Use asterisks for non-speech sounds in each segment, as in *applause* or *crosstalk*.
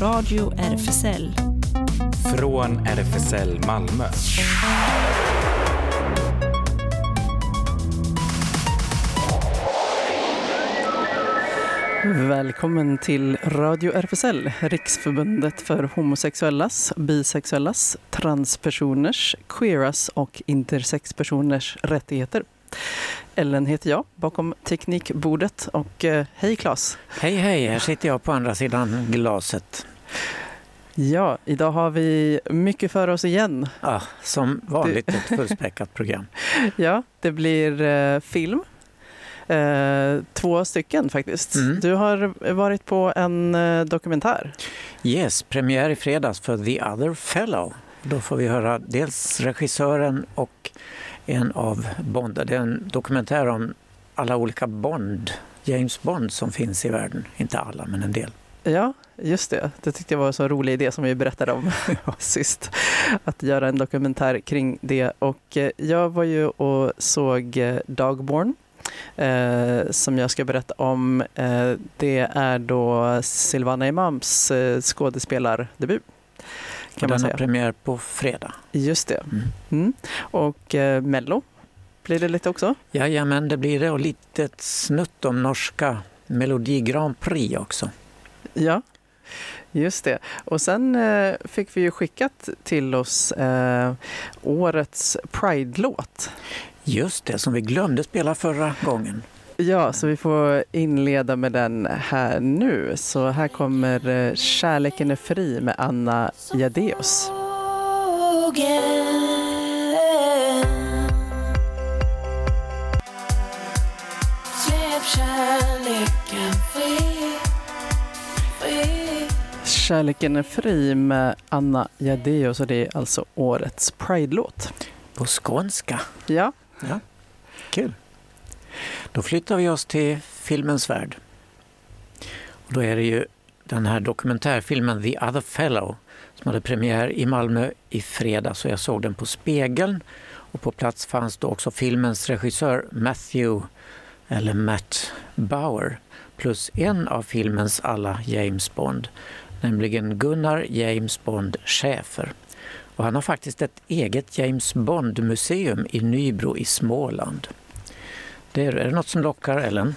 Radio RFSL. Från RFSL Malmö. Välkommen till Radio RFSL, Riksförbundet för homosexuellas, bisexuellas, transpersoners, queeras och intersexpersoners rättigheter. Ellen heter jag bakom teknikbordet och eh, hej Claes! Hej hej, här sitter jag på andra sidan glaset. Ja, idag har vi mycket för oss igen. Ja, som vanligt ett fullspäckat program. *laughs* Ja, det blir eh, film. Eh, två stycken faktiskt. Mm. Du har varit på en eh, dokumentär. Yes, premiär i fredags för The Other Fellow. Då får vi höra dels regissören och en av Bond. Det är en dokumentär om alla olika Bond, James Bond som finns i världen. Inte alla, men en del. Ja, just det. Det tyckte jag var en så rolig idé som vi berättade om *laughs* *laughs* sist. Att göra en dokumentär kring det. Och eh, jag var ju och såg eh, Dogborn. Eh, som jag ska berätta om. Eh, det är då Silvana Imams eh, skådespelardebut. Kan man den har säga. premiär på fredag. Just det. Mm. Mm. Och eh, Mello blir det lite också. Jajamän, det blir det. Och lite ett snutt om norska Melodi Grand Prix också. Ja, just det. Och sen eh, fick vi ju skickat till oss eh, årets Pride-låt. Just det, som vi glömde spela förra gången. Ja, så vi får inleda med den här nu. Så här kommer eh, Kärleken är fri med Anna Jadeus. Släpp kärleken Kärleken är fri med Anna Jadeus och det är alltså årets Pride-låt. På skånska. Ja, Kul. Då flyttar vi oss till filmens värld. Och då är det ju den här dokumentärfilmen The Other Fellow som hade premiär i Malmö i fredags och jag såg den på Spegeln. Och på plats fanns då också filmens regissör Matthew, eller Matt Bauer, plus en av filmens alla James Bond, nämligen Gunnar James Bond Schäfer. Och han har faktiskt ett eget James Bond-museum i Nybro i Småland. Det är, är det något som lockar, Ellen?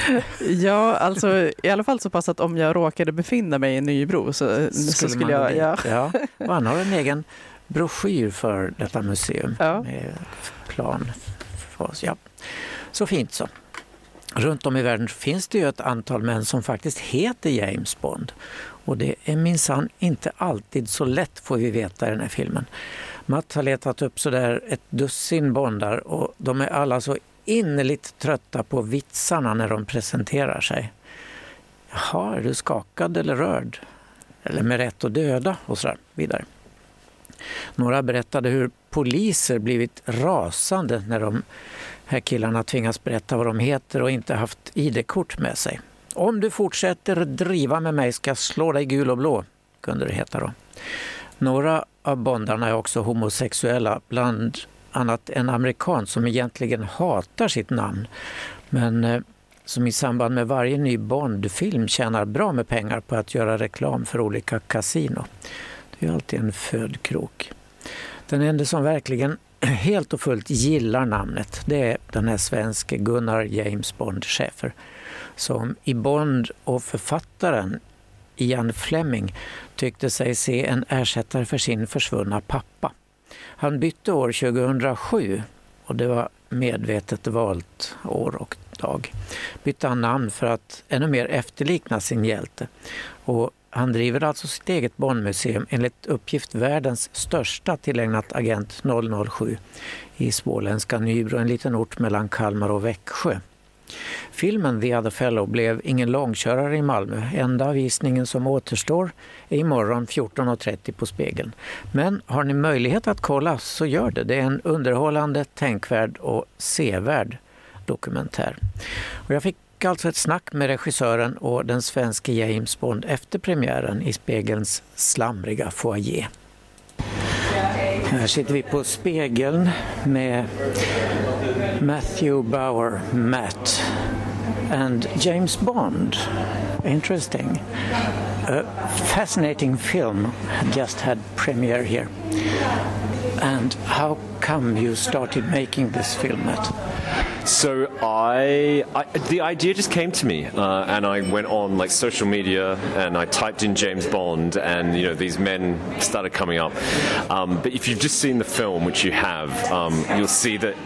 *laughs* ja alltså i alla fall så pass att om jag råkade befinna mig i Nybro så så skulle, jag... Ja, ja. Och han har en egen broschyr för detta museum Ja. med plan för oss. Ja. Så fint så. Runt om i världen finns det ju ett antal män som faktiskt heter James Bond. Och det är minsann inte alltid så lätt får vi veta i den här filmen. Matt har letat upp sådär ett dussin Bondar och de är alla så innerligt trötta på vitsarna när de presenterar sig. Jaha, är du skakad eller rörd? Eller med rätt att döda? Och så vidare. Några berättade hur poliser blivit rasande när de här killarna tvingas berätta vad de heter och inte haft ID-kort med sig. Om du fortsätter driva med mig ska jag slå dig gul och blå, kunde det heta då. Några av bondarna är också homosexuella, bland annat en amerikan som egentligen hatar sitt namn men eh, som i samband med varje ny Bondfilm tjänar bra med pengar på att göra reklam för olika kasino. Det är ju alltid en födkrok. Den enda som verkligen helt och fullt gillar namnet det är den här svenske Gunnar James Bond Schäfer som i Bond och författaren Ian Fleming tyckte sig se en ersättare för sin försvunna pappa. Han bytte år 2007 och det var medvetet valt år och dag. Bytte han namn för att ännu mer efterlikna sin hjälte. Och han driver alltså sitt eget barnmuseum, enligt uppgift världens största tillägnat Agent 007 i småländska Nybro, en liten ort mellan Kalmar och Växjö. Filmen The Other Fellow blev ingen långkörare i Malmö. Enda visningen som återstår är imorgon 14.30 på Spegeln. Men har ni möjlighet att kolla så gör det. Det är en underhållande, tänkvärd och sevärd dokumentär. Och jag fick fick alltså ett snack med regissören och den svenske James Bond efter premiären i Spegelns slamriga foyer. Här sitter vi på Spegeln med Matthew Bauer, Matt, and James Bond. Interesting. A fascinating film just had premiere here. And how come you started making this film, Matt? So I, I, the idea just came to me, uh, and I went on like social media and I typed in James Bond, and you know these men started coming up. Um, but if you've just seen the film, which you have, um, you'll see that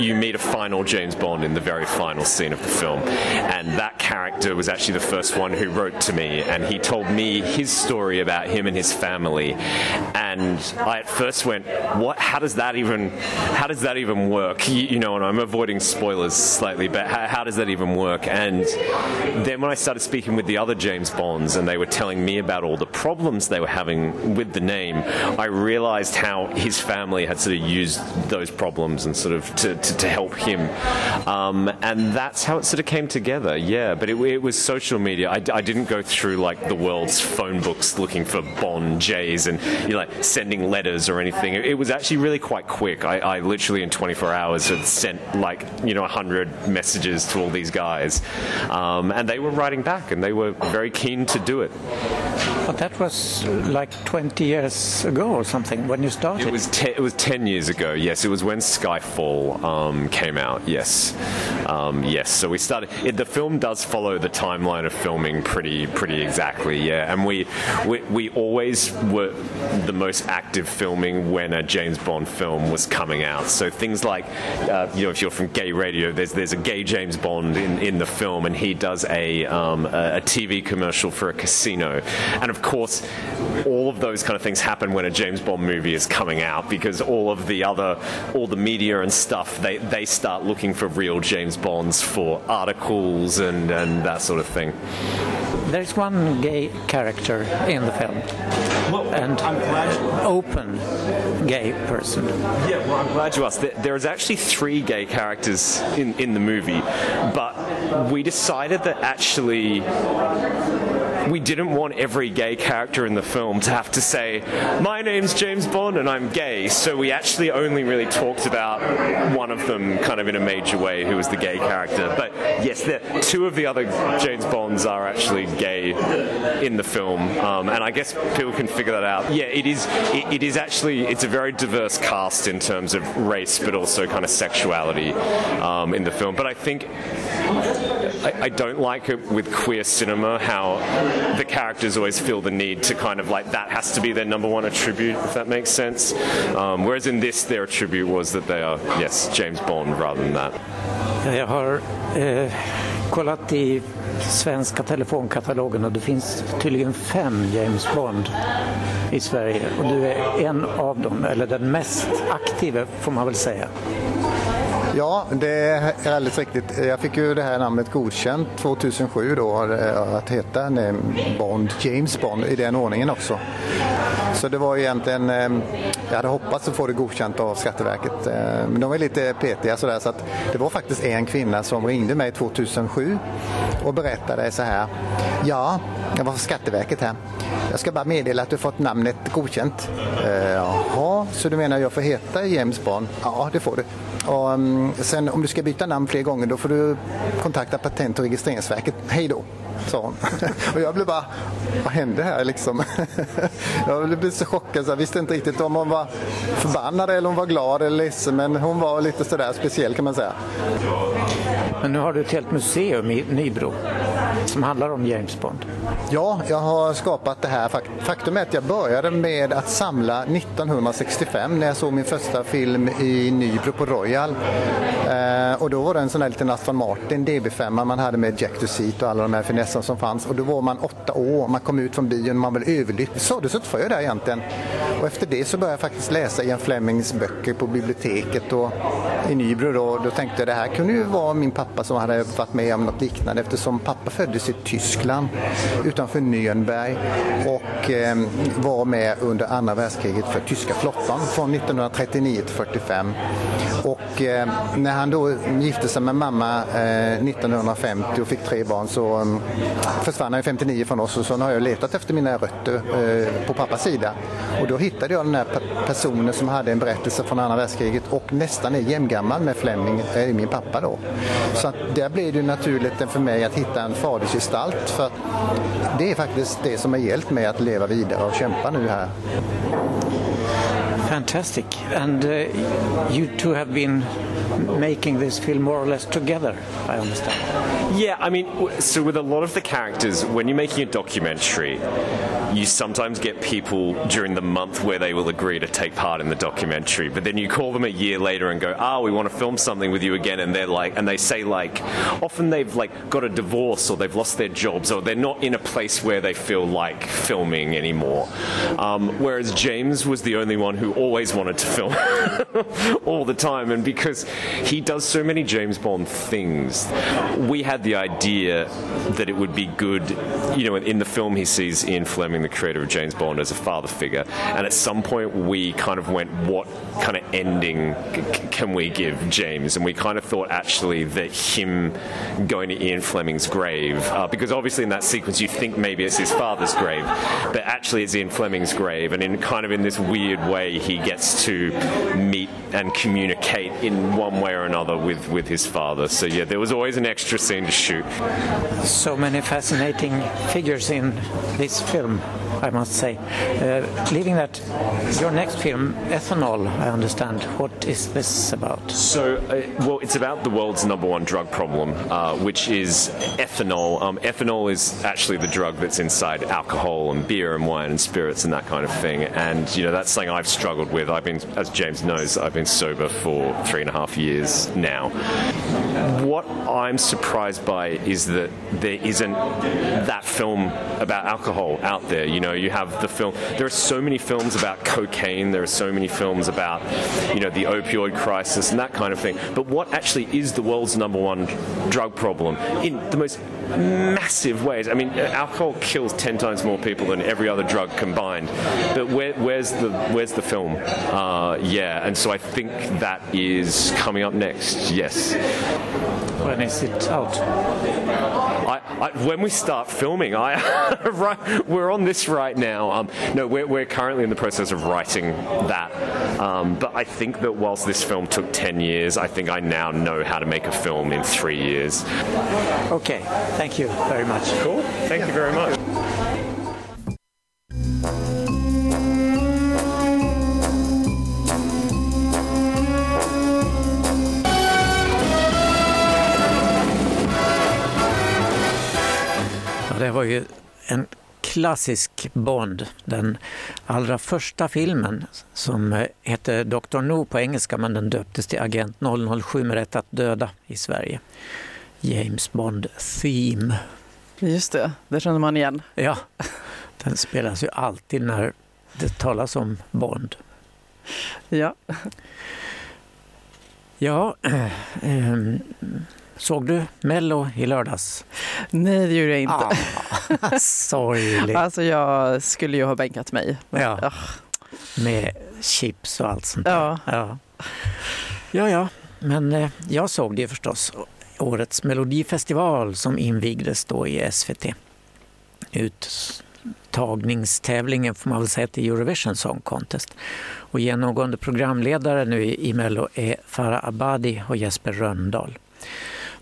you meet a final James Bond in the very final scene of the film, and that character was actually the first one who wrote to me, and he told me his story about him and his family, and I at first went, "What? How does that even? How does that even work?" You, you know, and I'm avoiding spoilers slightly, but how, how, does that even work? And then when I started speaking with the other James Bonds and they were telling me about all the problems they were having with the name, I realized how his family had sort of used those problems and sort of to, to, to help him. Um, and that's how it sort of came together, yeah. But it, it was social media. I, I, didn't go through like the world's phone books looking for Bond J's and you know, like sending letters or anything. It, it was actually really quite quick. I, I literally in 24 hours had sent like, you know, 100 messages to all these guys. Um, and they were writing back and they were very keen to do it. But that was like 20 years ago or something when you started. It was, te- it was 10 years ago, yes. It was when Skyfall um, came out, yes. Um, yes, so we started. It, the film does follow the timeline of filming pretty pretty exactly, yeah. And we, we, we always were the most active filming when a James Bond film was coming out. So things like, uh, you know, if you're from gay radio, there's, there's a gay James Bond in, in the film, and he does a, um, a, TV commercial for a casino. And of course, all of those kind of things happen when a James Bond movie is coming out because all of the other, all the media and stuff, they, they start looking for real James Bonds for articles and, and that sort of thing. There's one gay character in the film, and open gay person. Yeah, well, I'm glad you asked. There's actually three gay characters in, in the movie, but we decided that actually we didn't want every gay character in the film to have to say, My name's James Bond and I'm gay. So we actually only really talked about one of them kind of in a major way, who was the gay character. But yes, the, two of the other James Bonds are actually gay in the film. Um, and I guess people can figure that out. Yeah, it is, it, it is actually, it's a very diverse cast in terms of race, but also kind of sexuality um, in the film. But I think I, I, don't like it with queer cinema how the characters always feel the need to kind of like that has to be their number one attribute, if that makes sense. Um, whereas in this, their attribute was that they are, yes, James Bond rather than that. Jag har eh, kollat i svenska telefonkatalogen och det finns tydligen fem James Bond i Sverige och du är en av dem, eller den mest aktiva får man väl säga. Ja, det är alldeles riktigt. Jag fick ju det här namnet godkänt 2007 då, eh, att heta Bond, James Bond i den ordningen också. Så det var egentligen, ehm, jag hade hoppats att få det godkänt av Skatteverket. Eh, men de var lite petiga sådär så att det var faktiskt en kvinna som ringde mig 2007 och berättade så här. Ja, jag var från Skatteverket här. Jag ska bara meddela att du fått namnet godkänt. Eh, Jaha, så du menar jag får heta James Bond? Ja, det får du. Och, mm, sen om du ska byta namn fler gånger då får du kontakta Patent och registreringsverket. Hej då! sa hon. *laughs* och jag blev bara, vad hände här liksom? *laughs* jag blev så chockad så jag visste inte riktigt om hon var förbannad eller om hon var glad eller ledsen. Men hon var lite sådär speciell kan man säga. Men nu har du ett helt museum i Nybro som handlar om James Bond. Ja, jag har skapat det här. Faktum är att jag började med att samla 1965 när jag såg min första film i Nybro på Royal. Eh, och då var det en sån här liten Aston Martin DB5 man hade med Jack to Seat och alla de här finesserna som fanns. Och då var man åtta år, man kom ut från bion och man var överlycklig. Så det suttit jag där egentligen. Och efter det så började jag faktiskt läsa Ian Flemings böcker på biblioteket och i Nybro då. Då tänkte jag det här kunde ju vara min pappa som hade varit med om något liknande eftersom pappa föddes i Tyskland utanför Nürnberg och eh, var med under andra världskriget för tyska flottan från 1939 till 1945. Och eh, när han då gifte sig med mamma eh, 1950 och fick tre barn så um, försvann han 59 från oss och så har jag letat efter mina rötter eh, på pappas sida. Och då hittade jag den här personen som hade en berättelse från andra världskriget och nästan är gammal med Fleming, eh, min pappa då. Så att där blev det naturligt för mig att hitta en fadersgestalt. För att det är faktiskt det som har hjälpt mig att leva vidare och kämpa nu här. Fantastic. And uh, you two have been making this film more or less together, I understand. Yeah, I mean, so with a lot of the characters, when you're making a documentary, you sometimes get people during the month where they will agree to take part in the documentary, but then you call them a year later and go, "Ah, we want to film something with you again," and they're like, and they say like, often they've like got a divorce or they've lost their jobs or they're not in a place where they feel like filming anymore. Um, whereas James was the only one who always wanted to film *laughs* all the time, and because he does so many James Bond things, we had the idea that it would be good, you know, in the film he sees Ian Fleming, the creator of James Bond, as a father figure, and at some point we kind of went, what kind of ending can we give James? And we kind of thought actually that him going to Ian Fleming's grave, uh, because obviously in that sequence you think maybe it's his father's grave, but actually it's Ian Fleming's grave, and in kind of in this weird way he gets to meet and communicate in one way or another with, with his father. So yeah, there was always an extra scene to shoot. So many fascinating figures in this film, I must say. Uh, leaving that, your next film, Ethanol, I understand. What is this about? So, uh, well, it's about the world's number one drug problem, uh, which is ethanol. Um, ethanol is actually the drug that's inside alcohol and beer and wine and spirits and that kind of thing. And you know that's something I've struggled with. I've been, as James knows, I've been sober for three and a half years now. What I'm surprised by is that there isn't that film about alcohol out there. You know, you have the film. There are so many films about cocaine. There are so many films about, you know, the opioid crisis and that kind of thing. But what actually is the world's number one drug problem in the most massive ways? I mean, uh, alcohol kills ten times more people than every other drug combined. But where, where's the where's the film? Uh, yeah, and so I think that is coming up next. Yes. When is it out? I, I, when we start filming, I *laughs* right, we're on this right now. Um, no, we're, we're currently in the process of writing that. Um, but I think that whilst this film took 10 years, I think I now know how to make a film in three years. Okay, thank you very much. Cool. Thank you very much. Ja, det var ju en klassisk Bond, den allra första filmen som eh, hette Dr. No på engelska men den döptes till Agent 007 med rätt att döda i Sverige. James Bond Theme. Just det, det känner man igen. Ja, den spelas ju alltid när det talas om Bond. Ja. Ja, eh, såg du Mello i lördags? Nej, det gjorde jag inte. Ah, sorgligt. *laughs* Alltså jag skulle ju ha bänkat mig. Ja, Ah, med chips och allt sånt där. Ja. Ja, ja, ja. men eh, jag såg det förstås. Årets melodifestival som invigdes då i SVT. Uttagningstävlingen får man väl säga till Eurovision Song Contest. Och genomgående programledare nu i, Mello är Farah Abadi och Jesper Röndahl.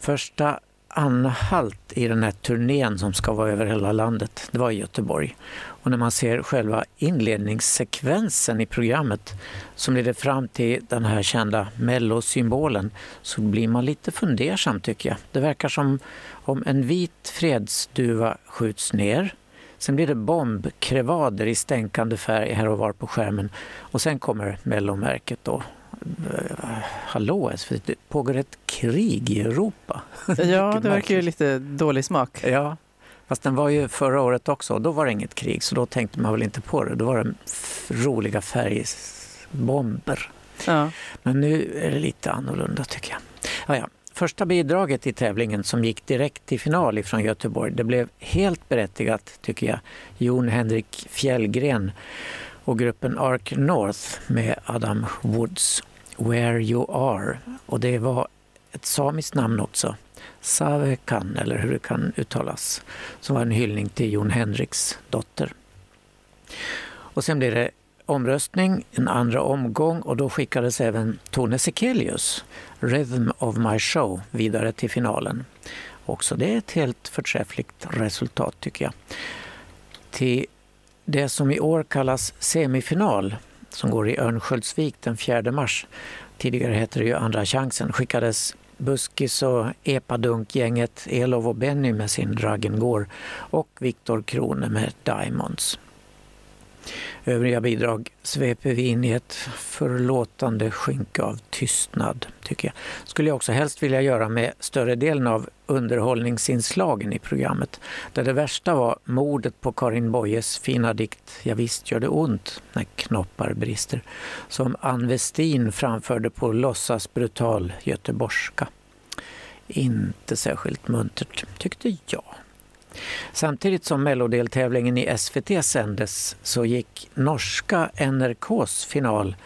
Första anhalt i den här turnén som ska vara över hela landet, det var i Göteborg. Och när man ser själva inledningssekvensen i programmet som leder fram till den här kända mellosymbolen så blir man lite fundersam tycker jag. Det verkar som om en vit fredsduva skjuts ner. Sen blir det bombkrevader i stänkande färg här och var på skärmen. Och sen kommer mellomärket då. Eh, Hallå, SVT, det pågår ett krig i Europa. *laughs* Ja, det verkar ju lite dålig smak. Ja, fast den var ju förra året också och då var det inget krig så då tänkte man väl inte på det. Då var det roliga färgbomber. Ja. Men nu är det lite annorlunda tycker jag. Ja, ja. Första bidraget i tävlingen som gick direkt till final ifrån Göteborg, det blev helt berättigat tycker jag. Jon Henrik Fjällgren och gruppen Ark North med Adam Woods, Where You Are. Och det var ett samiskt namn också. Savekan, eller hur det kan uttalas, som var en hyllning till Jon Henriks dotter. Och sen blev det omröstning, en andra omgång och då skickades även Tone Sekelius, Rhythm of My Show, vidare till finalen. också. Det är ett helt förträffligt resultat tycker jag. Till det som i år kallas semifinal, som går i Örnsköldsvik den 4 mars, tidigare hette det ju Andra chansen, skickades Buskis och Epadunk-gänget Elov och Benny med sin Dragon Gore och Viktor Krone med Diamonds. Övriga bidrag sveper vi in i ett förlåtande skynke av tystnad, tycker jag. Skulle jag också helst vilja göra med större delen av underhållningsinslagen i programmet. Där det värsta var mordet på Karin Boyes fina dikt Ja visst gör det ont när knoppar brister. Som Ann Westin framförde på låtsas brutal göteborgska. Inte särskilt muntert, tyckte jag. Samtidigt som mellodeltävlingen i SVT sändes så gick norska NRKs final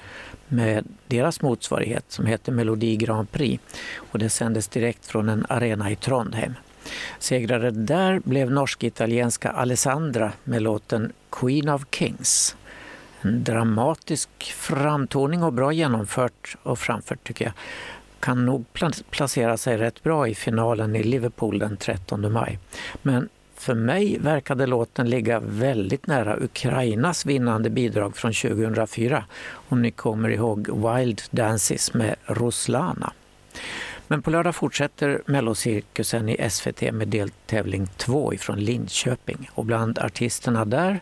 med deras motsvarighet som heter Melodi Grand Prix och det sändes direkt från en arena i Trondheim. Segrare där blev norsk-italienska Alessandra med låten Queen of Kings. En dramatisk framtoning och bra genomfört och framfört tycker jag. Kan nog placera sig rätt bra i finalen i Liverpool den 13 maj. Men för mig verkade låten ligga väldigt nära Ukrainas vinnande bidrag från 2004, om ni kommer ihåg Wild Dances med Ruslana. Men på lördag fortsätter Mellocirkusen i SVT med deltävling 2 ifrån Linköping och bland artisterna där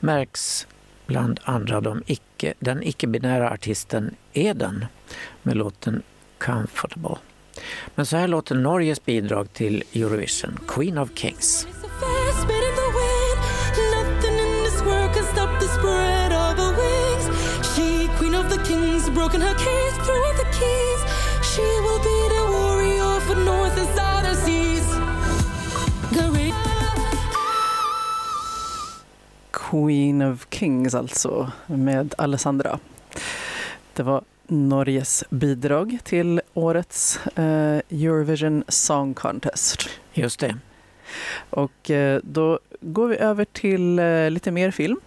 märks bland andra de icke, den icke-binära artisten Eden med låten Comfortable. Men så här låter Norges bidrag till Eurovision, Queen of Kings. broken her case through the keys. She will be the warrior for north and southern seas. Queen of Kings alltså, med Alessandra. Det var Norges bidrag till årets eh, Eurovision Song Contest. Just det. Och eh, då går vi över till eh, lite mer film.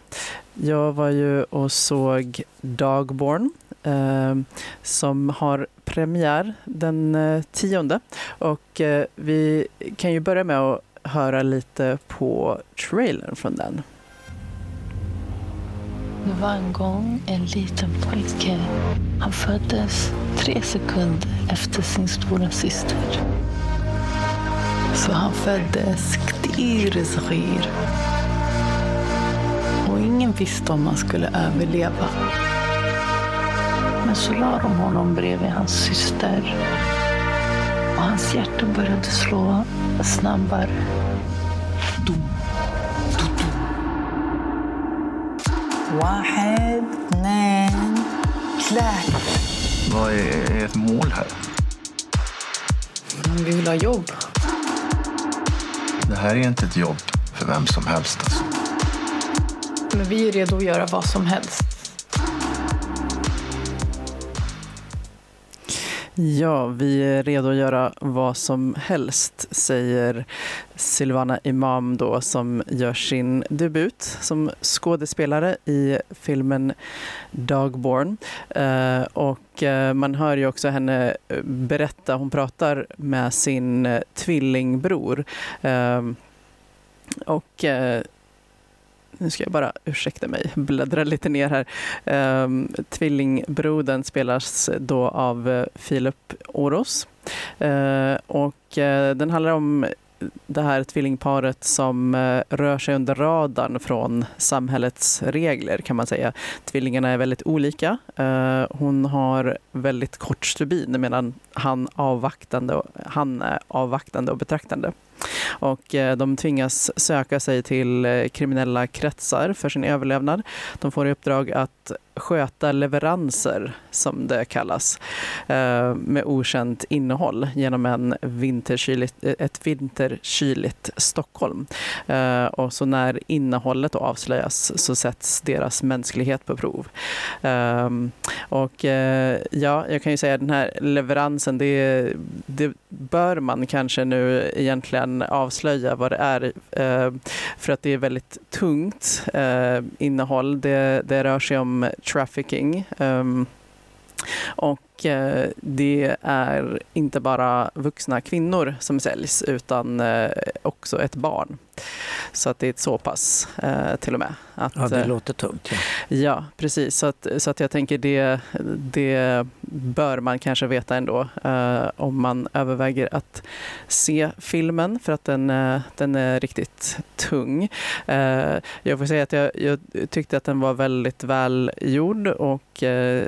Jag var ju och såg Dogborn eh, som har premiär den eh, tionde. Och eh, vi kan ju börja med att höra lite på trailern från den. Det var en gång en liten pojke. Han föddes tre sekunder efter sin stora syster. Så han föddes ktir صغير. Och ingen visste om han skulle överleva. Men så la de honom bredvid hans syster. Och hans hjärta började slå snabbare. واحد اثنين ثلاثة Vad är ert mål här? Vi vill ha jobb. Det här är inte ett jobb för vem som helst. Alltså. Men vi är redo att göra vad som helst. Ja, vi är redo att göra vad som helst, säger Silvana Imam då som gör sin debut som skådespelare i filmen Dogborn. Eh, och eh, man hör ju också henne eh, berätta, hon pratar med sin tvillingbror. Och nu ska jag bara, ursäkta mig, bläddra lite ner här. Ehm, tvillingbrodern spelas då av eh, Filip Oros. Ehm, och eh, den handlar om det här tvillingparet som eh, rör sig under radarn från samhällets regler kan man säga. Tvillingarna är väldigt olika. hon har väldigt kort stubin medan han, avvaktande, han är avvaktande och betraktande. Och eh, de tvingas söka sig till eh, kriminella kretsar för sin överlevnad. De får i uppdrag att sköta leveranser, som det kallas, eh, med okänt innehåll genom en vinterkyligt, ett vinterkyligt Stockholm. Och så när innehållet avslöjas så sätts deras mänsklighet på prov. Ehm, och ja, jag kan ju säga att den här leveransen, det, det bör man kanske nu egentligen avslöja vad det är. Eh, för att det är väldigt tungt eh, innehåll. Det, det rör sig om trafficking. Ehm, och och eh, det är inte bara vuxna kvinnor som säljs utan eh, också ett barn. Så att det är ett så pass eh, till och med. Att, Ja, det låter tungt. Ja. Ja, precis. Så att, så att jag tänker det, det bör man kanske veta ändå om man överväger att se filmen för att den, den är riktigt tung. Jag får säga att jag, jag tyckte att den var väldigt välgjord och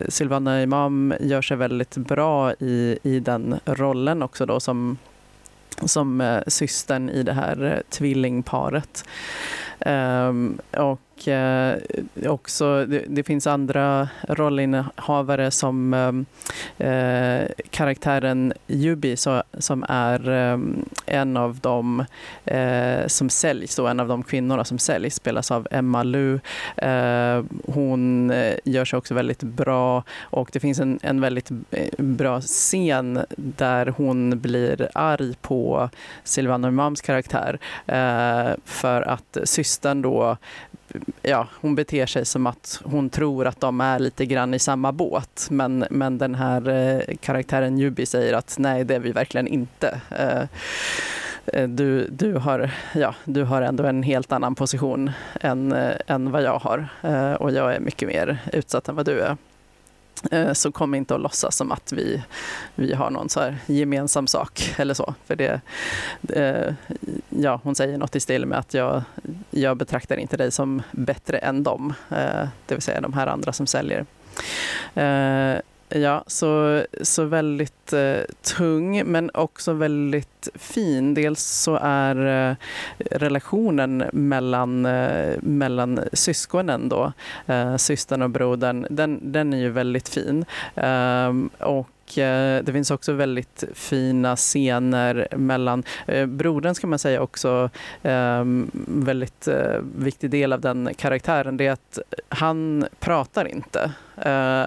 Silvana Imam gör sig väldigt bra i, i den rollen också då som som eh, systern i det här eh, tvillingparet. Ehm, och eh, också, det, det finns andra rollinnehavare som eh, eh karaktären Yubi så, som är eh, en av de eh, som säljs, då, en av de kvinnorna som säljs spelas av Emma Lu. Eh, hon eh, gör sig också väldigt bra och det finns en, en väldigt eh, bra scen där hon blir arg på Silvana Imams karaktär eh, för att systern då Ja, hon beter sig som att hon tror att de är lite grann i samma båt. Men, men den här eh, karaktären Jubi säger att nej, det är vi verkligen inte. Eh, eh, du, du, har, ja, du har ändå en helt annan position än, eh, än vad jag har. Eh, och jag är mycket mer utsatt än vad du är. Eh, så kom inte att låtsas som att vi, vi har någon så här gemensam sak eller så. För det, eh, ja, hon säger något i stil med att jag, jag betraktar inte dig som bättre än dem. Eh, Det vill säga de här andra som säljer. Eh, Ja, så, så väldigt eh, tung men också väldigt fin. Dels så är eh, relationen mellan, eh, mellan syskonen då, eh, systern och brodern, den, den är ju väldigt fin. Ehm, och Eh, det finns också väldigt fina scener mellan... Eh, brodern ska man säga också, En väldigt eh, viktig del av den karaktären, det är att han pratar inte.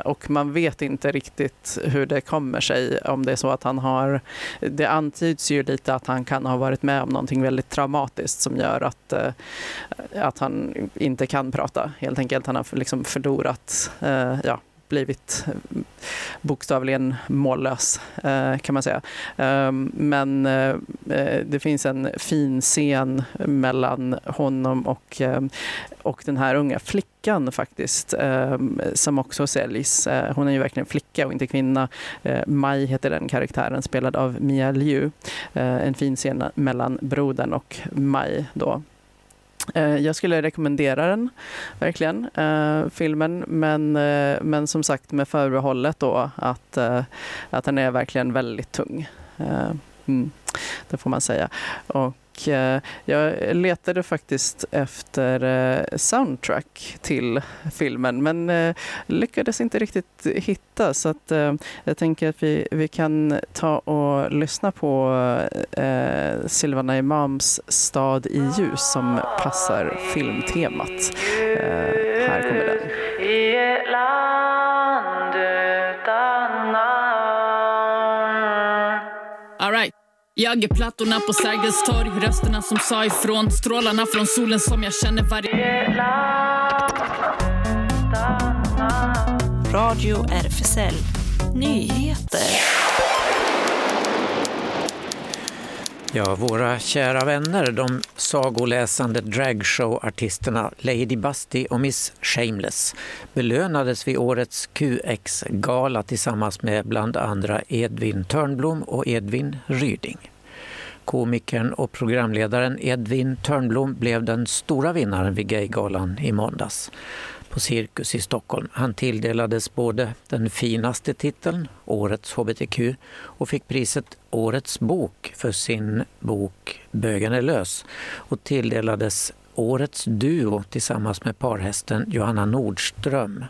Och man vet inte riktigt hur det kommer sig om det är så att han har... Det antyds ju lite att han kan ha varit med om någonting väldigt traumatiskt som gör att, att han inte kan prata. Helt enkelt, han har liksom förlorat, ja, blivit eh, bokstavligen mållös eh, kan man säga. Ehm, men eh, det finns en fin scen mellan honom och, och den här unga flickan faktiskt, ehm, som också säljs. Hon är ju verkligen flicka och inte kvinna. Mai heter den karaktären, spelad av Mia Liu. En fin scen mellan brodern och Mai då. Eh, jag skulle rekommendera den, verkligen, eh, filmen. Men, eh, men som sagt med förbehållet då att, eh, att den är verkligen väldigt tung. Eh, Mm, det får man säga. Och eh, jag letade faktiskt efter eh, soundtrack till filmen men eh, lyckades inte riktigt hitta så att jag tänker att vi, vi kan ta och lyssna på eh, Silvana Imams Stad i ljus som passar filmtemat. Eh, här kommer det. Jag är plattorna på Sergels torg, rösterna som sa ifrån Strålarna från solen som jag känner varje... Radio RFSL. Nyheter. Ja, våra kära vänner, de sagoläsande dragshowartisterna Lady Busty och Miss Shameless belönades vid årets QX-gala tillsammans med bland andra Edvin Törnblom och Edvin Ryding. Komikern och programledaren Edvin Törnblom blev den stora vinnaren vid Gaygalan i måndags på Cirkus i Stockholm. Han tilldelades både den finaste titeln, Årets hbtq, och fick priset Årets bok för sin bok Bögen är lös och tilldelades Årets duo tillsammans med parhästen Johanna Nordström.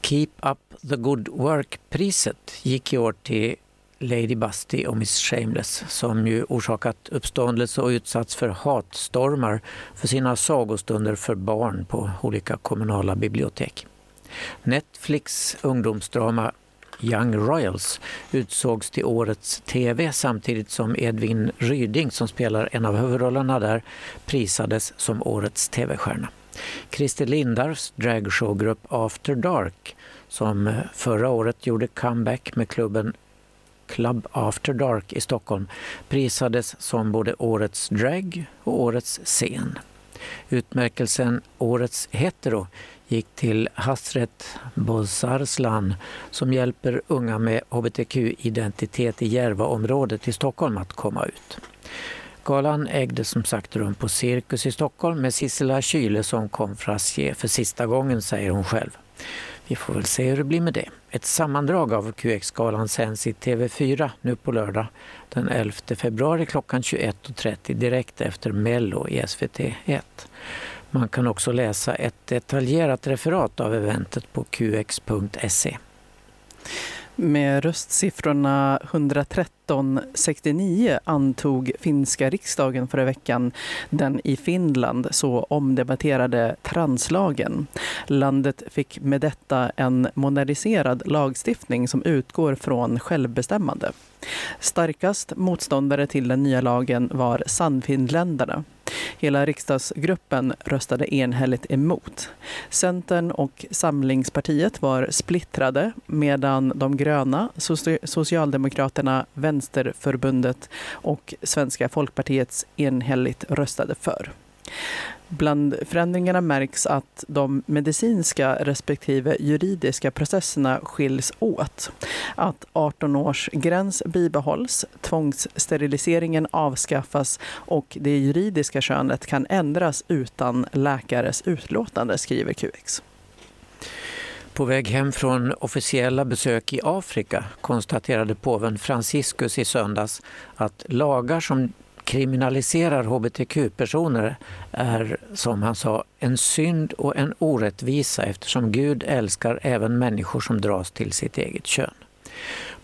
Keep Up the Good Work-priset gick i år till Lady Busty och Miss Shameless som ju orsakat uppståndelse och utsatts för hatstormar för sina sagostunder för barn på olika kommunala bibliotek. Netflix ungdomsdrama Young Royals utsågs till årets TV samtidigt som Edvin Ryding som spelar en av huvudrollerna där prisades som årets TV-stjärna. Christer Lindarws dragshowgrupp After Dark som eh, förra året gjorde comeback med klubben Club After Dark i Stockholm prisades som både Årets drag och Årets scen. Utmärkelsen Årets hetero gick till Hasret Bozarslan som hjälper unga med hbtq-identitet i Järvaområdet i Stockholm att komma ut. Galan ägde som sagt rum på Cirkus i Stockholm med Sissela Kyle som konferencier för sista gången, säger hon själv. Vi får väl se hur det blir med det. Ett sammandrag av QX-galan sänds i TV4 nu på lördag den 11 februari klockan 21.30 direkt efter Mello i SVT1. Man kan också läsa ett detaljerat referat av eventet på qx.se. Med röstsiffrorna 113-69 antog finska riksdagen förra veckan den i Finland så omdebatterade translagen. Landet fick med detta en moderniserad lagstiftning som utgår från självbestämmande. Starkast motståndare till den nya lagen var Sannfinländarna. Hela riksdagsgruppen röstade enhälligt emot. Centern och Samlingspartiet var splittrade medan de gröna, Socialdemokraterna, Vänsterförbundet och Svenska folkpartiets enhälligt röstade för. Bland förändringarna märks att de medicinska respektive juridiska processerna skiljs åt. Att 18 års gräns bibehålls, tvångssteriliseringen avskaffas och det juridiska könet kan ändras utan läkares utlåtande, skriver QX. På väg hem från officiella besök i Afrika konstaterade påven Franciscus i söndags att lagar som kriminaliserar hbtq-personer är, som han sa, en synd och en orättvisa eftersom Gud älskar även människor som dras till sitt eget kön.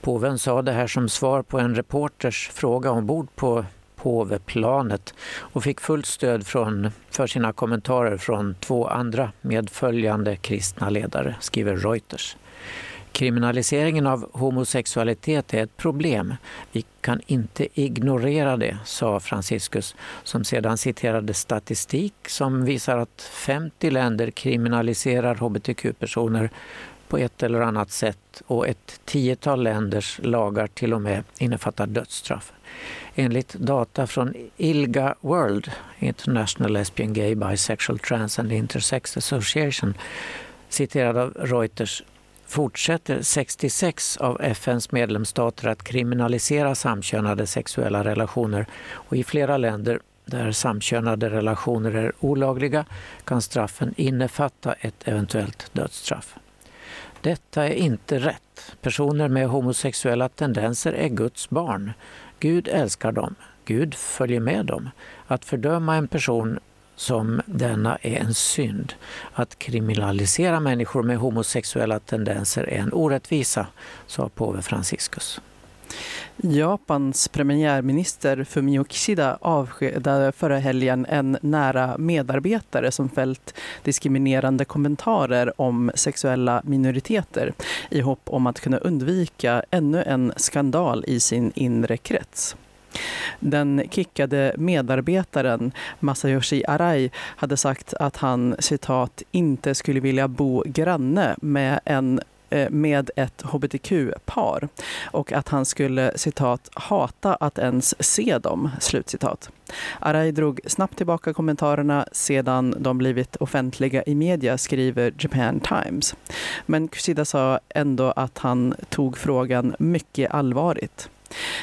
Påven sa det här som svar på en reporters fråga ombord på påveplanet och fick fullt stöd från, för sina kommentarer från två andra medföljande kristna ledare, skriver Reuters. Kriminaliseringen av homosexualitet är ett problem. Vi kan inte ignorera det, sa Franciscus som sedan citerade statistik som visar att 50 länder kriminaliserar hbtq-personer på ett eller annat sätt och ett tiotal länders lagar till och med innefattar dödsstraff. Enligt data från ILGA World, International Lesbian Gay Bisexual Trans and Intersex Association, citerad av Reuters fortsätter 66 av FNs medlemsstater att kriminalisera samkönade sexuella relationer och i flera länder där samkönade relationer är olagliga kan straffen innefatta ett eventuellt dödsstraff. Detta är inte rätt. Personer med homosexuella tendenser är Guds barn. Gud älskar dem. Gud följer med dem. Att fördöma en person som denna är en synd. Att kriminalisera människor med homosexuella tendenser är en orättvisa, sa påve Franciscus. Japans premiärminister Fumio Kishida avskedade förra helgen en nära medarbetare som fällt diskriminerande kommentarer om sexuella minoriteter i hopp om att kunna undvika ännu en skandal i sin inre krets. Den kickade medarbetaren Masayoshi Arai hade sagt att han citat inte skulle vilja bo granne med en eh, med ett hbtq-par och att han skulle citat hata att ens se dem. Slutcitat. Arai drog snabbt tillbaka kommentarerna sedan de blivit offentliga i media, skriver Japan Times. Men Kushida sa ändå att han tog frågan mycket allvarligt.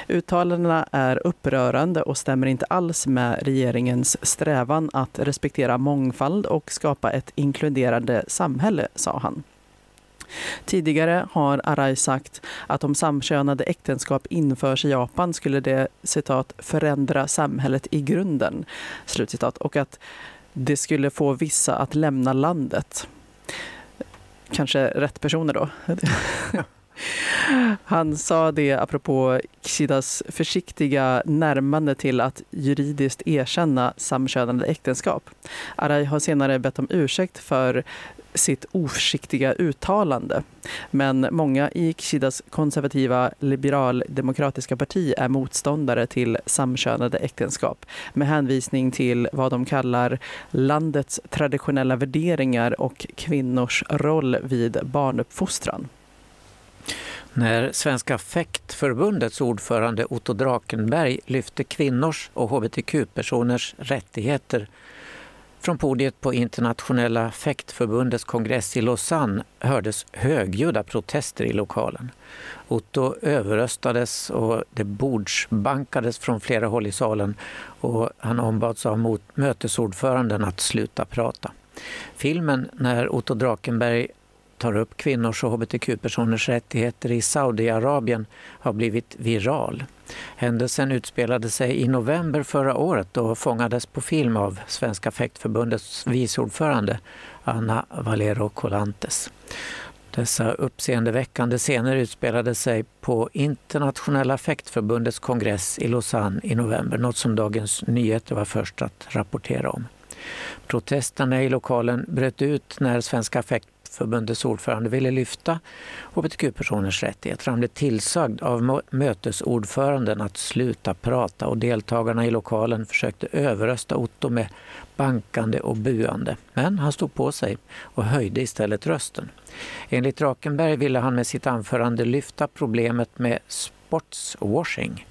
Uttalandena är upprörande och stämmer inte alls med regeringens strävan att respektera mångfald och skapa ett inkluderande samhälle, sa han. Tidigare har Arai sagt att om samkönade äktenskap införs i Japan skulle det citat, förändra samhället i grunden. Slutcitat. Och att det skulle få vissa att lämna landet. Kanske rätt personer då? *laughs* *laughs* Han sa det apropå Kishidas försiktiga närmande till att juridiskt erkänna samkönade äktenskap. Arai har senare bett om ursäkt för sitt oförsiktiga uttalande. Men många i Kishidas konservativa liberaldemokratiska parti är motståndare till samkönade äktenskap med hänvisning till vad de kallar landets traditionella värderingar och kvinnors roll vid barnuppfostran. När Svenska fäktförbundets ordförande Otto Drakenberg lyfte kvinnors och hbtq-personers rättigheter från podiet på Internationella fäktförbundets kongress i Lausanne hördes högljudda protester i lokalen. Otto överröstades och det bordsbankades från flera håll i salen och han ombads av mötesordföranden att sluta prata. Filmen när Otto Drakenberg tar upp kvinnors och hbtq-personers rättigheter i Saudiarabien har blivit viral. Händelsen utspelade sig i november förra året och fångades på film av Svenska fäktförbundets viceordförande Anna Valero Colantes. Dessa uppseendeväckande scener utspelade sig på Internationella fäktförbundets kongress i Lausanne i november, något som Dagens Nyheter var först att rapportera om. Protesterna i lokalen bröt ut när Svenska fäkt förbundets ordförande ville lyfta hbtq-personers rättigheter. Han blev tillsagd av mötesordföranden att sluta prata och deltagarna i lokalen försökte överrösta Otto med bankande och buande. Men han stod på sig och höjde istället rösten. Enligt Rakenberg ville han med sitt anförande lyfta problemet med sportswashing.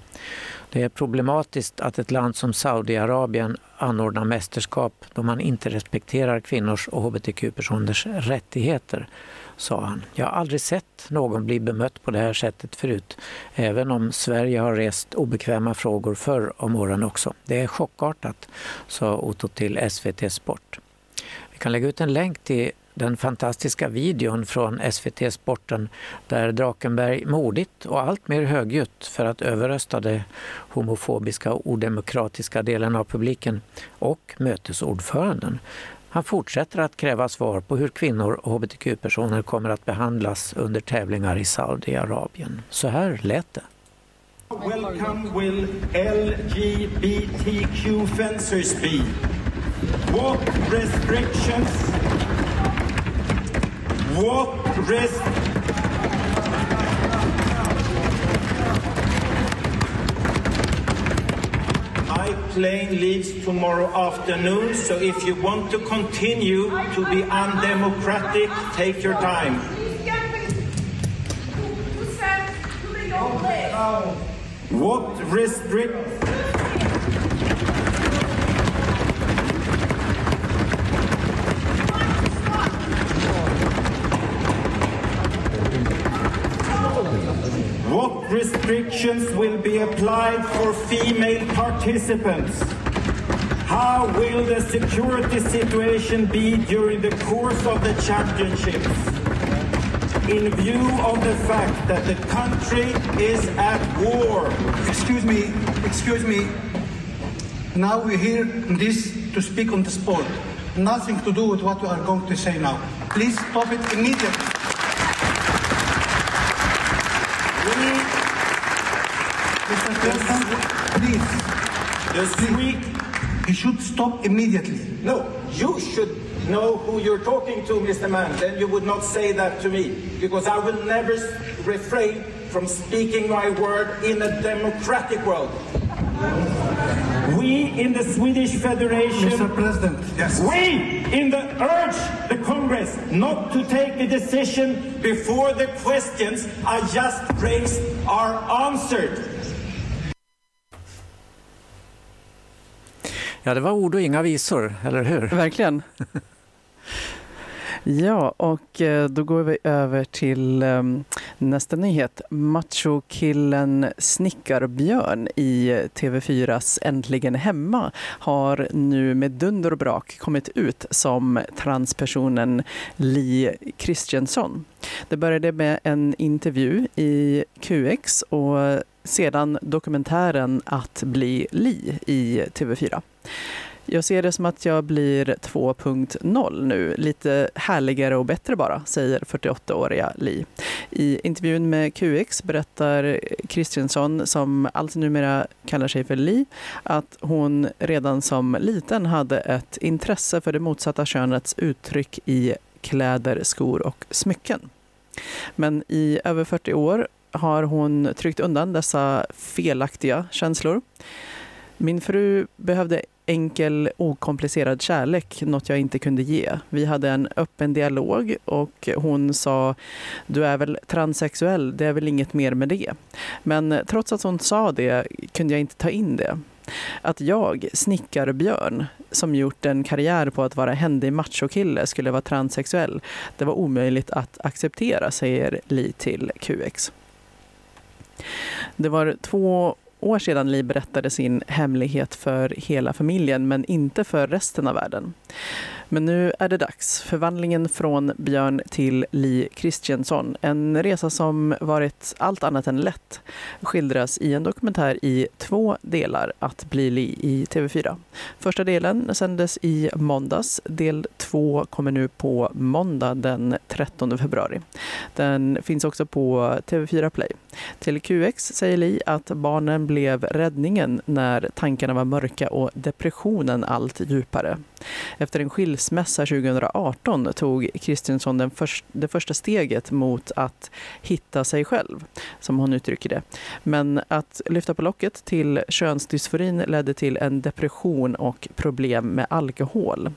Det är problematiskt att ett land som Saudiarabien anordnar mästerskap då man inte respekterar kvinnors och hbtq-personers rättigheter, sa han. Jag har aldrig sett någon bli bemött på det här sättet förut, även om Sverige har rest obekväma frågor förr om åren också. Det är chockartat, sa Otto till SVT Sport. Vi kan lägga ut en länk till den fantastiska videon från SVT Sporten där Drakenberg modigt och alltmer högljutt för att överrösta den homofobiska och odemokratiska delen av publiken och mötesordföranden. Han fortsätter att kräva svar på hur kvinnor och hbtq-personer kommer att behandlas under tävlingar i Saudiarabien. Så här lät det. Welcome will LGBTQ fencers be? What restrictions What risk? My plane leaves tomorrow afternoon, so if you want to continue to be undemocratic, take your time. What restrict? What restrictions will be applied for female participants? How will the security situation be during the course of the championships? In view of the fact that the country is at war. Excuse me, excuse me. Now we're here this to speak on the sport. Nothing to do with what we are going to say now. Please stop it immediately. Mr. President, please. The week. He should stop immediately. No, you should know who you're talking to, Mr. Mann. Then you would not say that to me, because I will never refrain from speaking my word in a democratic world. We in the Swedish Federation, Mr. President, yes. we in the urge the Congress not to take a decision before the questions I just raised are answered. Ja, det var ord och inga visor, eller hur? Verkligen. *laughs* Ja, och eh, då går vi över till um, nästa nyhet. Machokillen Snickarbjörn i TV4s Äntligen hemma har nu med dunder och brak kommit ut som transpersonen Li Kristensson. Det började med en intervju i QX och sedan dokumentären Att bli Li i TV4. Jag ser det som att jag blir 2.0 nu, lite härligare och bättre bara, säger 48-åriga Li. I intervjun med QX berättar Kristiansson, som alltså numera kallar sig för Li, att hon redan som liten hade ett intresse för det motsatta könets uttryck i kläder, skor och smycken. Men i över 40 år har hon tryckt undan dessa felaktiga känslor. Min fru behövde enkel, okomplicerad kärlek, något jag inte kunde ge. Vi hade en öppen dialog och hon sa du är väl transsexuell, det är väl inget mer med det. Men trots att hon sa det kunde jag inte ta in det. Att jag, snickarbjörn, som gjort en karriär på att vara händig machokille skulle vara transsexuell, det var omöjligt att acceptera, säger Li till QX. Det var två år sedan Li berättade sin hemlighet för hela familjen, men inte för resten av världen. Men nu är det dags. Förvandlingen från Björn till Li Christiansson. En resa som varit allt annat än lätt skildras i en dokumentär i två delar, Att bli Li i TV4. Första delen sändes i måndags. Del två kommer nu på måndag den 13 februari. Den finns också på TV4 Play. Till QX säger Li att barnen blev räddningen när tankarna var mörka och depressionen allt djupare. Efter en skilsmässa 2018 tog Kristinsson den först, det första steget mot att hitta sig själv, som hon uttrycker det. Men att lyfta på locket till könsdysforin ledde till en depression och problem med alkohol.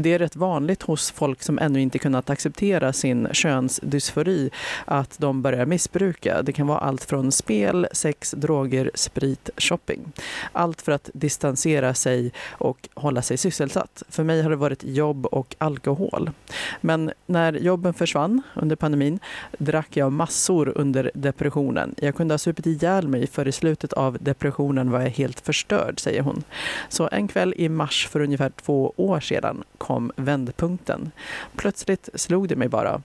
Det är rätt vanligt hos folk som ännu inte kunnat acceptera sin könsdysfori att de börjar missbruka. Det kan vara allt från spel, sex, droger, sprit, shopping. Allt för att distansera sig och hålla sig sysselsatt. För mig har det varit jobb och alkohol. Men när jobben försvann under pandemin drack jag massor under depressionen. Jag kunde ha supit ihjäl mig för i slutet av depressionen var jag helt förstörd, säger hon. Så en kväll i mars för ungefär två år sedan kom vändpunkten. Plötsligt slog det mig bara.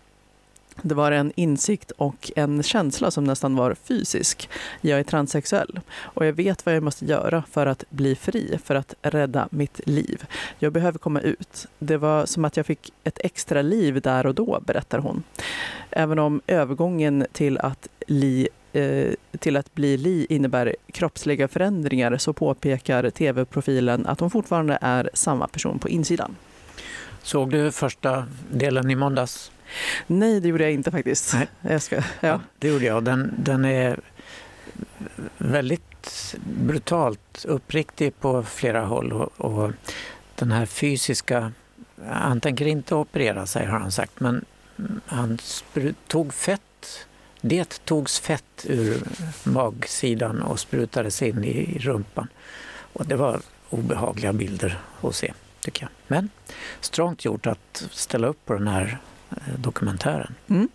Det var en insikt och en känsla som nästan var fysisk. Jag är transsexuell och jag vet vad jag måste göra för att bli fri, för att rädda mitt liv. Jag behöver komma ut. Det var som att jag fick ett extra liv där och då, berättar hon. Även om övergången till att li eh, till att bli Li innebär kroppsliga förändringar så påpekar tv-profilen att hon fortfarande är samma person på insidan. Såg du första delen i måndags? Nej, det gjorde jag inte faktiskt. Nej. Jag ska, ja. Ja, det gjorde jag. Den, den är väldigt brutalt uppriktig på flera håll. Och, och den här fysiska... Han tänker inte operera sig har han sagt, men han tog fett. Det togs fett ur magsidan och sprutades in i rumpan. Och det var obehagliga bilder att se, tycker jag. Men strångt gjort att ställa upp på den här eh, dokumentären. Mm.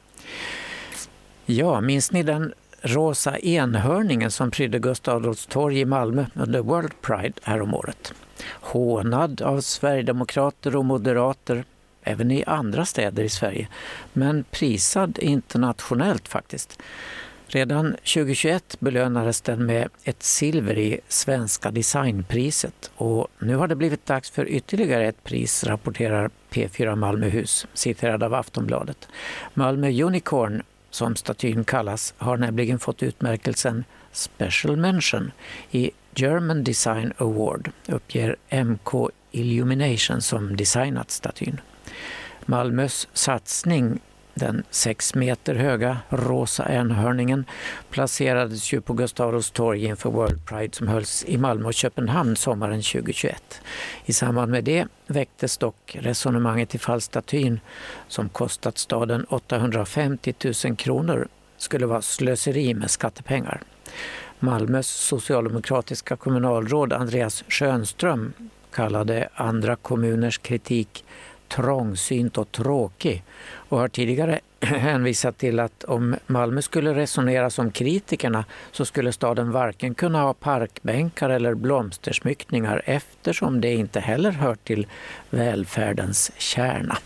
Ja, minns ni den rosa enhörningen som prydde Gustav Adolfs torg i Malmö under World Pride häromåret? Hånad av sverigedemokrater och moderater, även i andra städer i Sverige, men prisad internationellt faktiskt. Redan 2021 belönades den med ett silver i Svenska designpriset och nu har det blivit dags för ytterligare ett pris, rapporterar P4 Malmöhus, citerad av Aftonbladet. Malmö Unicorn, som statyn kallas, har nämligen fått utmärkelsen Special Mention i German Design Award, uppger MK Illumination som designat statyn. Malmös satsning den sex meter höga rosa enhörningen placerades ju på Gustav Adolfs torg inför World Pride som hölls i Malmö och Köpenhamn sommaren 2021. I samband med det väcktes dock resonemanget ifall statyn, som kostat staden 850 000 kronor, skulle vara slöseri med skattepengar. Malmös socialdemokratiska kommunalråd Andreas Schönström kallade andra kommuners kritik trångsynt och tråkig och har tidigare *clears throat* hänvisat till att om Malmö skulle resonera som kritikerna så skulle staden varken kunna ha parkbänkar eller blomstersmyckningar eftersom det inte heller hör till välfärdens kärna.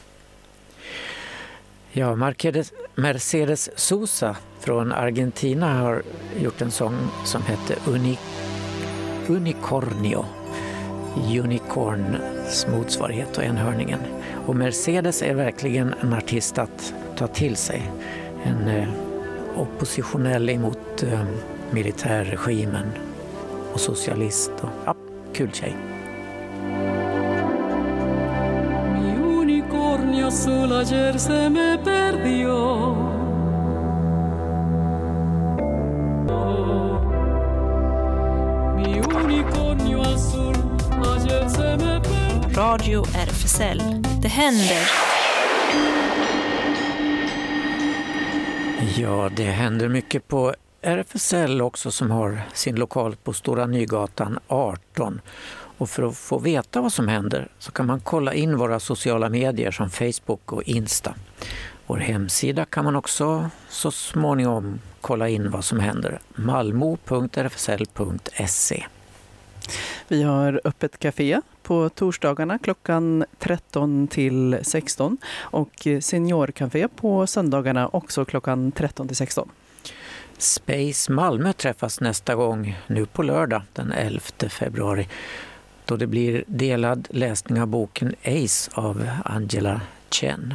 Ja, Mercedes, Sosa från Argentina har gjort en sång som heter Uni, Unicornio. Unicorns motsvarighet och enhörningen. Och Mercedes är verkligen en artist att ta till sig. En eh, oppositionell emot eh, militärregimen och socialist. Och, ja, kul tjej. Mi unicornio unicornio azul ayer se me perdió. Radio RFSL. Det händer. Ja, det händer mycket på RFSL också som har sin lokal på Stora Nygatan 18. Och för att få veta vad som händer så kan man kolla in våra sociala medier som Facebook och Insta. Vår hemsida kan man också så småningom kolla in vad som händer. malmo.rfsl.se Vi har öppet café på torsdagarna klockan 13 till 16 och seniorcafé på söndagarna också klockan 13 till 16. Space Malmö träffas nästa gång nu på lördag den 11 februari då det blir delad läsning av boken Ace av Angela Chen.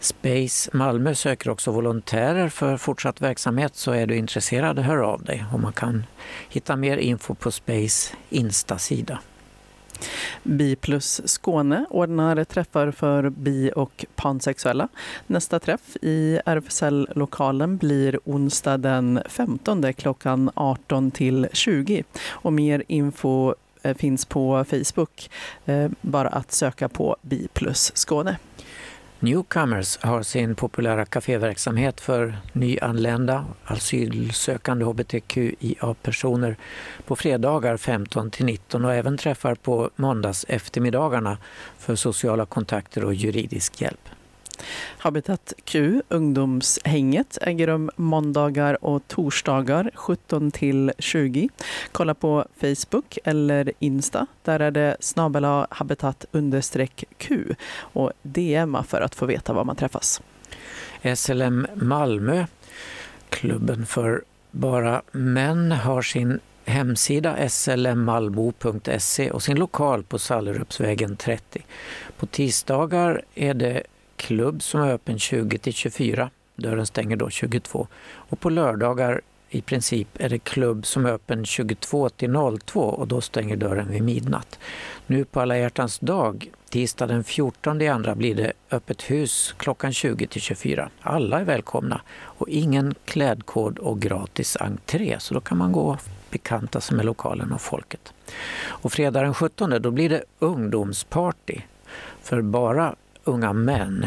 Space Malmö söker också volontärer för fortsatt verksamhet så är du intresserad, hör av dig och man kan hitta mer info på Space Insta-sida. Bi plus Skåne ordnar träffar för bi och pansexuella. Nästa träff i RFSL-lokalen blir onsdag den 15 klockan 18 till 20. Och mer info eh, finns på Facebook. Eh, bara att söka på Bi plus Skåne. Newcomers har sin populära kaféverksamhet för nyanlända, asylsökande hbtqia-personer på fredagar 15–19 och även träffar på måndags eftermiddagarna för sociala kontakter och juridisk hjälp. Habitat Q, ungdomshänget, äger rum måndagar och torsdagar 17 till 20. Kolla på Facebook eller Insta. Där är det snabel habitat understreck Q och DMa för att få veta var man träffas. SLM Malmö, klubben för bara män, har sin hemsida slmmalbo.se och sin lokal på Sallerupsvägen 30. På tisdagar är det klubb som är öppen 20 till 24. Dörren stänger då 22. Och på lördagar i princip är det klubb som är öppen 22 till 02 och då stänger dörren vid midnatt. Nu på alla hjärtans dag, tisdag den 14 i andra, blir det öppet hus klockan 20 till 24. Alla är välkomna och ingen klädkod och gratis entré så då kan man gå och bekanta sig med lokalen och folket. Och fredag den 17 då blir det ungdomsparty för bara unga män,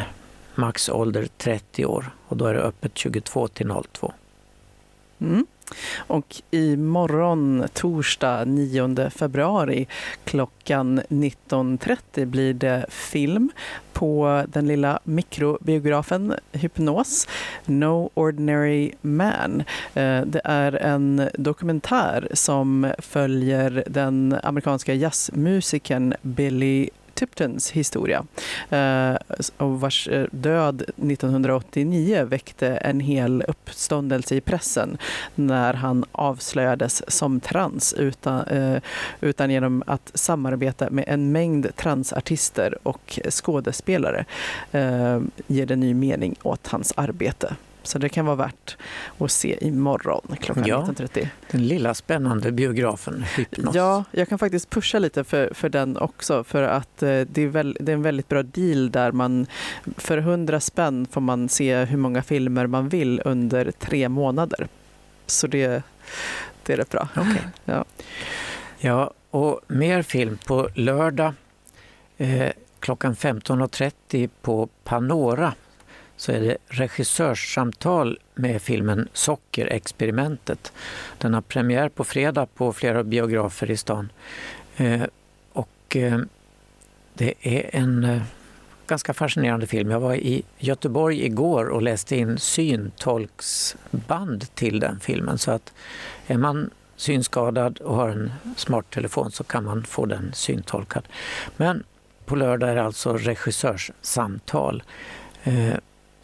max ålder 30 år och då är det öppet 22 till 02. Mm. Och imorgon, torsdag 9 februari klockan 19.30 blir det film på den lilla mikrobiografen Hypnos, No Ordinary Man. Eh, det är en dokumentär som följer den amerikanska jazzmusikern Billy Tiptons historia eh, och vars eh, död 1989 väckte en hel uppståndelse i pressen när han avslöjades som trans utan, eh, utan genom att samarbeta med en mängd transartister och skådespelare eh, ger det ny mening åt hans arbete. Så det kan vara värt att se imorgon klockan Ja. 19.30. Den lilla spännande biografen Hypnos. Ja, jag kan faktiskt pusha lite för, för den också för att eh, det är, väl, det är en väldigt bra deal där man för 100 spänn får man se hur många filmer man vill under tre månader. Så det, det är rätt bra. Okej. Ja. Ja, och mer film på lördag eh, klockan 15.30 på Panora så är det regissörssamtal med filmen Sockerexperimentet. Den har premiär på fredag på flera biografer i stan. Eh, och eh, det är en eh, ganska fascinerande film. Jag var i Göteborg igår och läste in syntolksband till den filmen. Så att är man synskadad och har en smarttelefon så kan man få den syntolkad. Men på lördag är det alltså regissörssamtal.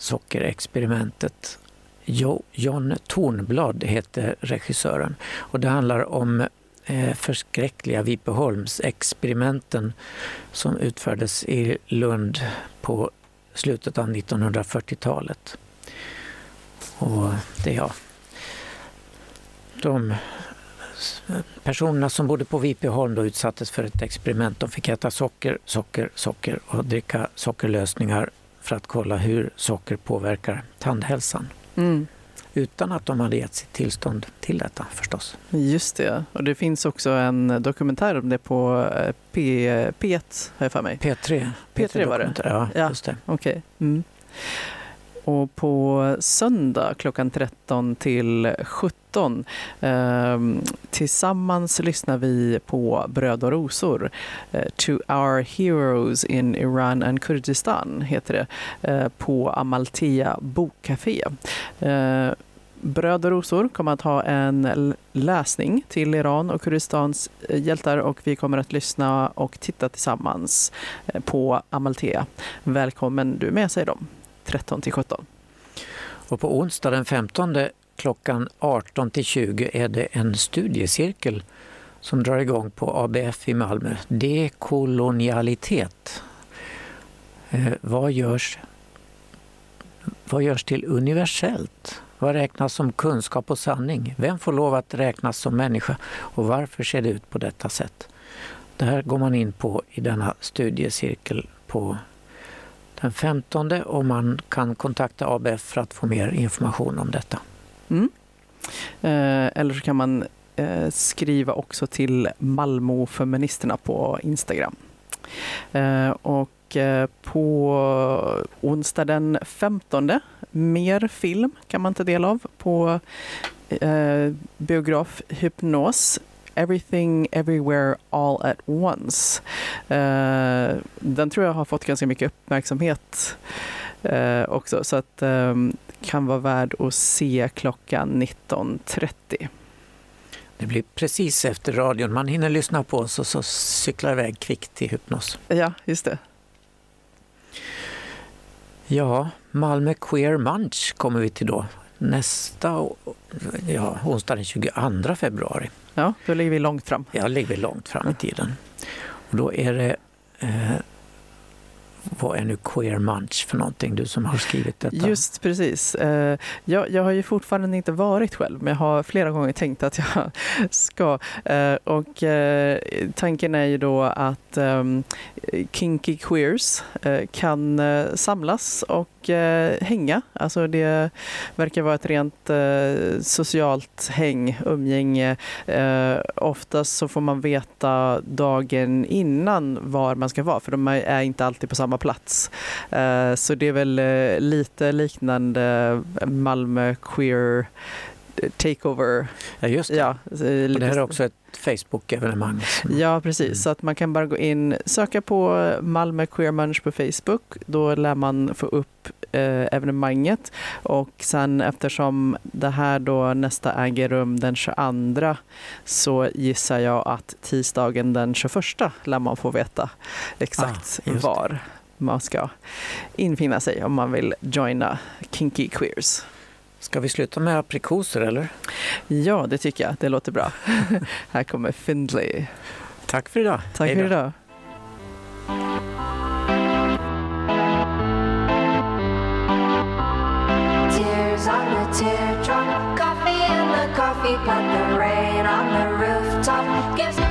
Sockerexperimentet. Jo, John Tornblad heter regissören och det handlar om eh, förskräckliga Vipeholmsexperimenten som utfördes i Lund på slutet av 1940-talet. Och det, ja, de personerna som bodde på Vipeholm då utsattes för ett experiment. De fick äta socker, socker, socker och dricka sockerlösningar för att kolla hur socker påverkar tandhälsan. Mm. Utan att de hade gett sitt tillstånd till detta förstås. Just det, och det finns också en dokumentär om det på eh, P, P1 har jag för mig. P3. P3 var det? Ja, Ja. just det. Okej. Mm. Och på söndag klockan 13 till 17 eh, tillsammans lyssnar vi på Bröd och rosor. Eh, to our heroes in Iran and Kurdistan heter det eh, på Amalthea bokcafé. Eh, Bröd och rosor kommer att ha en läsning till Iran och Kurdistans eh, hjältar och vi kommer att lyssna och titta tillsammans eh, på Amalthea. Välkommen du med, säger de. 13 till 17. Och på onsdag den 15 klockan 18 till 20 är det en studiecirkel som drar igång på ABF i Malmö. Dekolonialitet. Eh, vad, görs, vad görs till universellt? Vad räknas som kunskap och sanning? Vem får lov att räknas som människa och varför ser det ut på detta sätt? Det här går man in på i denna studiecirkel på den 15 och man kan kontakta ABF för att få mer information om detta. Mm. Eh, eller så kan man eh, skriva också till Malmöfeministerna på Instagram. Eh, och eh, på onsdag den 15 mer film kan man ta del av på eh, biograf Hypnos. Everything Everywhere All at Once. Eh, den tror jag har fått ganska mycket uppmärksamhet eh, också. Så att eh, kan vara värd att se klockan 19.30. Det blir precis efter radion. Man hinner lyssna på oss och så cyklar iväg kvickt till Hypnos. Ja, just det. Ja, Malmö Queer Munch kommer vi till då. Nästa ja, onsdag den 22 februari. Ja, då ligger vi långt fram. Ja, ligger vi långt fram i tiden. Och då är det eh, vad är nu Queer Munch för någonting, du som har skrivit detta? Just precis. Eh, jag, jag har ju fortfarande inte varit själv, men jag har flera gånger tänkt att jag *laughs* ska. Eh, och eh, tanken är ju då att ehm, kinky queers kan samlas och hänga. Alltså det verkar vara ett rent socialt häng, umgänge. Oftast så får man veta dagen innan var man ska vara, för de är inte alltid på samma plats. Eh, så det är väl eh, lite liknande Malmö queer takeover. Ja, just det. Ja, eh, och det lite- här är också ett Facebook-evenemang. Ja, precis. Så att man kan bara gå in, söka på Malmö Queer Munch på Facebook. Då lär man få upp eh, evenemanget. Och sen eftersom det här då nästa äger rum den 22 så gissar jag att tisdagen den 21 lär man få veta exakt Ah, just det. var man ska infinna sig om man vill joina Kinky Queers. Ska vi sluta med aprikoser eller? Ja, det tycker jag. Det låter bra. *laughs* här kommer Findlay. Tack för idag. Tack Hej för idag. Tears on the teardrop, coffee in the coffee pot, the rain on the rooftop gives